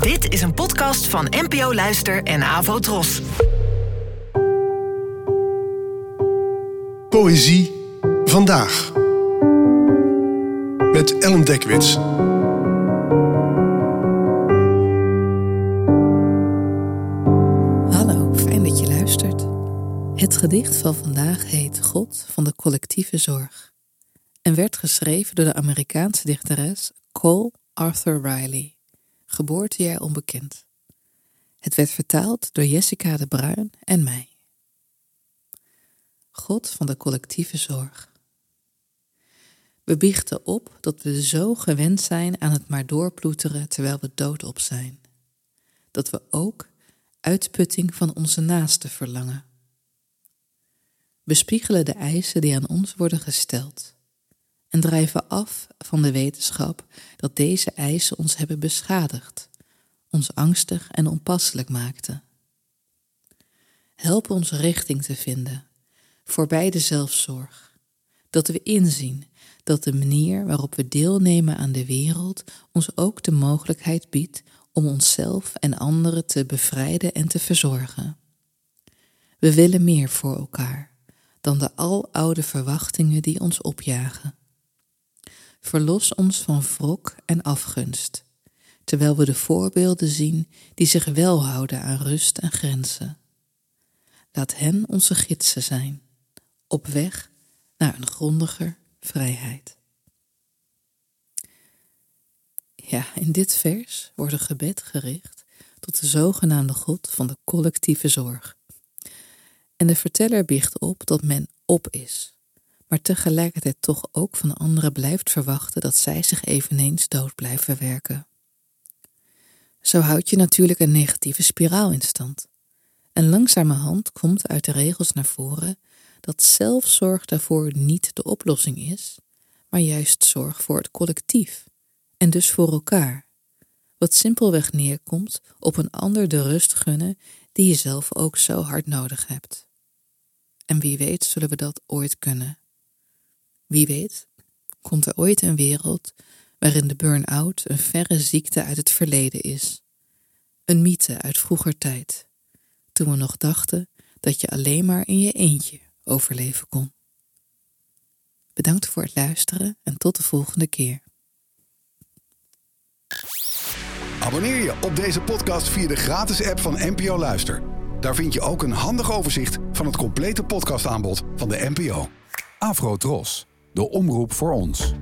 Dit is een podcast van NPO Luister en Avo Tros. Poëzie vandaag. Met Ellen Dekwits. Hallo, fijn dat je luistert. Het gedicht van vandaag heet God van de collectieve zorg en werd geschreven door de Amerikaanse dichteres Cole Arthur Riley, geboortejaar onbekend. Het werd vertaald door Jessica de Bruin en mij. God van de collectieve zorg. We biechten op dat we zo gewend zijn aan het maar doorploeteren terwijl we doodop zijn. Dat we ook uitputting van onze naasten verlangen. We spiegelen de eisen die aan ons worden gesteld en drijven af van de wetenschap dat deze eisen ons hebben beschadigd, ons angstig en onpasselijk maakten. Help ons richting te vinden, voorbij de zelfzorg, dat we inzien dat de manier waarop we deelnemen aan de wereld ons ook de mogelijkheid biedt om onszelf en anderen te bevrijden en te verzorgen. We willen meer voor elkaar dan de aloude verwachtingen die ons opjagen. Verlos ons van wrok en afgunst, terwijl we de voorbeelden zien die zich wel houden aan rust en grenzen. Laat hen onze gidsen zijn, op weg naar een grondiger vrijheid. Ja, in dit vers wordt een gebed gericht tot de zogenaamde God van de collectieve zorg. En de verteller biecht op dat men op is, maar tegelijkertijd toch ook van anderen blijft verwachten dat zij zich eveneens dood blijven werken. Zo houd je natuurlijk een negatieve spiraal in stand. En langzamerhand komt uit de regels naar voren dat zelfzorg daarvoor niet de oplossing is, maar juist zorg voor het collectief en dus voor elkaar, wat simpelweg neerkomt op een ander de rust gunnen die je zelf ook zo hard nodig hebt. En wie weet zullen we dat ooit kunnen. Wie weet komt er ooit een wereld waarin de burn-out een verre ziekte uit het verleden is, een mythe uit vroeger tijd, toen we nog dachten dat je alleen maar in je eentje overleven kon. Bedankt voor het luisteren en tot de volgende keer. Abonneer je op deze podcast via de gratis app van NPO Luister. Daar vind je ook een handig overzicht van het complete podcastaanbod van de NPO. Afro Tros, de omroep voor ons.